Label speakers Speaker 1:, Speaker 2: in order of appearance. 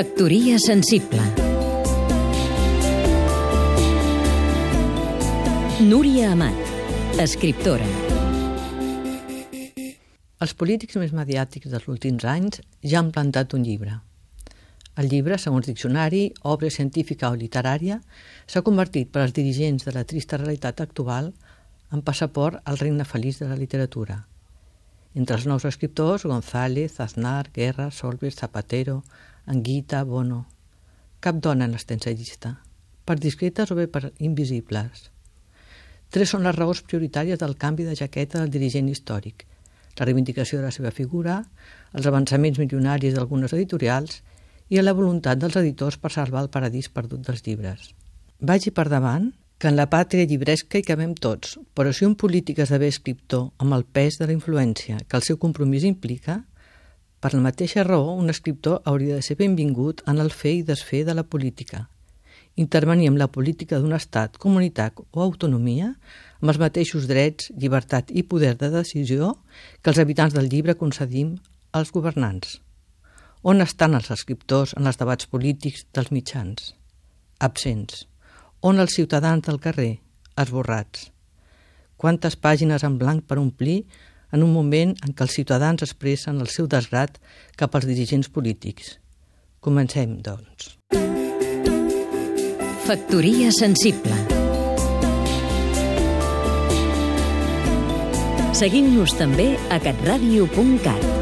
Speaker 1: Factoria sensible Núria Amat, escriptora
Speaker 2: Els polítics més mediàtics dels últims anys ja han plantat un llibre. El llibre, segons diccionari, obra científica o literària, s'ha convertit per als dirigents de la trista realitat actual en passaport al regne feliç de la literatura. Entre els nous escriptors, González, Aznar, Guerra, Solbes, Zapatero, Anguita, Bono... Cap dona en l'extensa llista, per discretes o bé per invisibles. Tres són les raons prioritàries del canvi de jaqueta del dirigent històric, la reivindicació de la seva figura, els avançaments milionaris d'algunes editorials i la voluntat dels editors per salvar el paradís perdut dels llibres. Vagi per davant que en la pàtria llibresca hi cabem tots, però si un polític esdevé escriptor amb el pes de la influència que el seu compromís implica, per la mateixa raó, un escriptor hauria de ser benvingut en el fer i desfer de la política. Intervenir en la política d'un estat, comunitat o autonomia amb els mateixos drets, llibertat i poder de decisió que els habitants del llibre concedim als governants. On estan els escriptors en els debats polítics dels mitjans? Absents. On els ciutadans del carrer? Esborrats. Quantes pàgines en blanc per omplir en un moment en què els ciutadans expressen el seu desgrat cap als dirigents polítics. Comencem, doncs.
Speaker 1: Factoria sensible Seguim-nos també a catradio.cat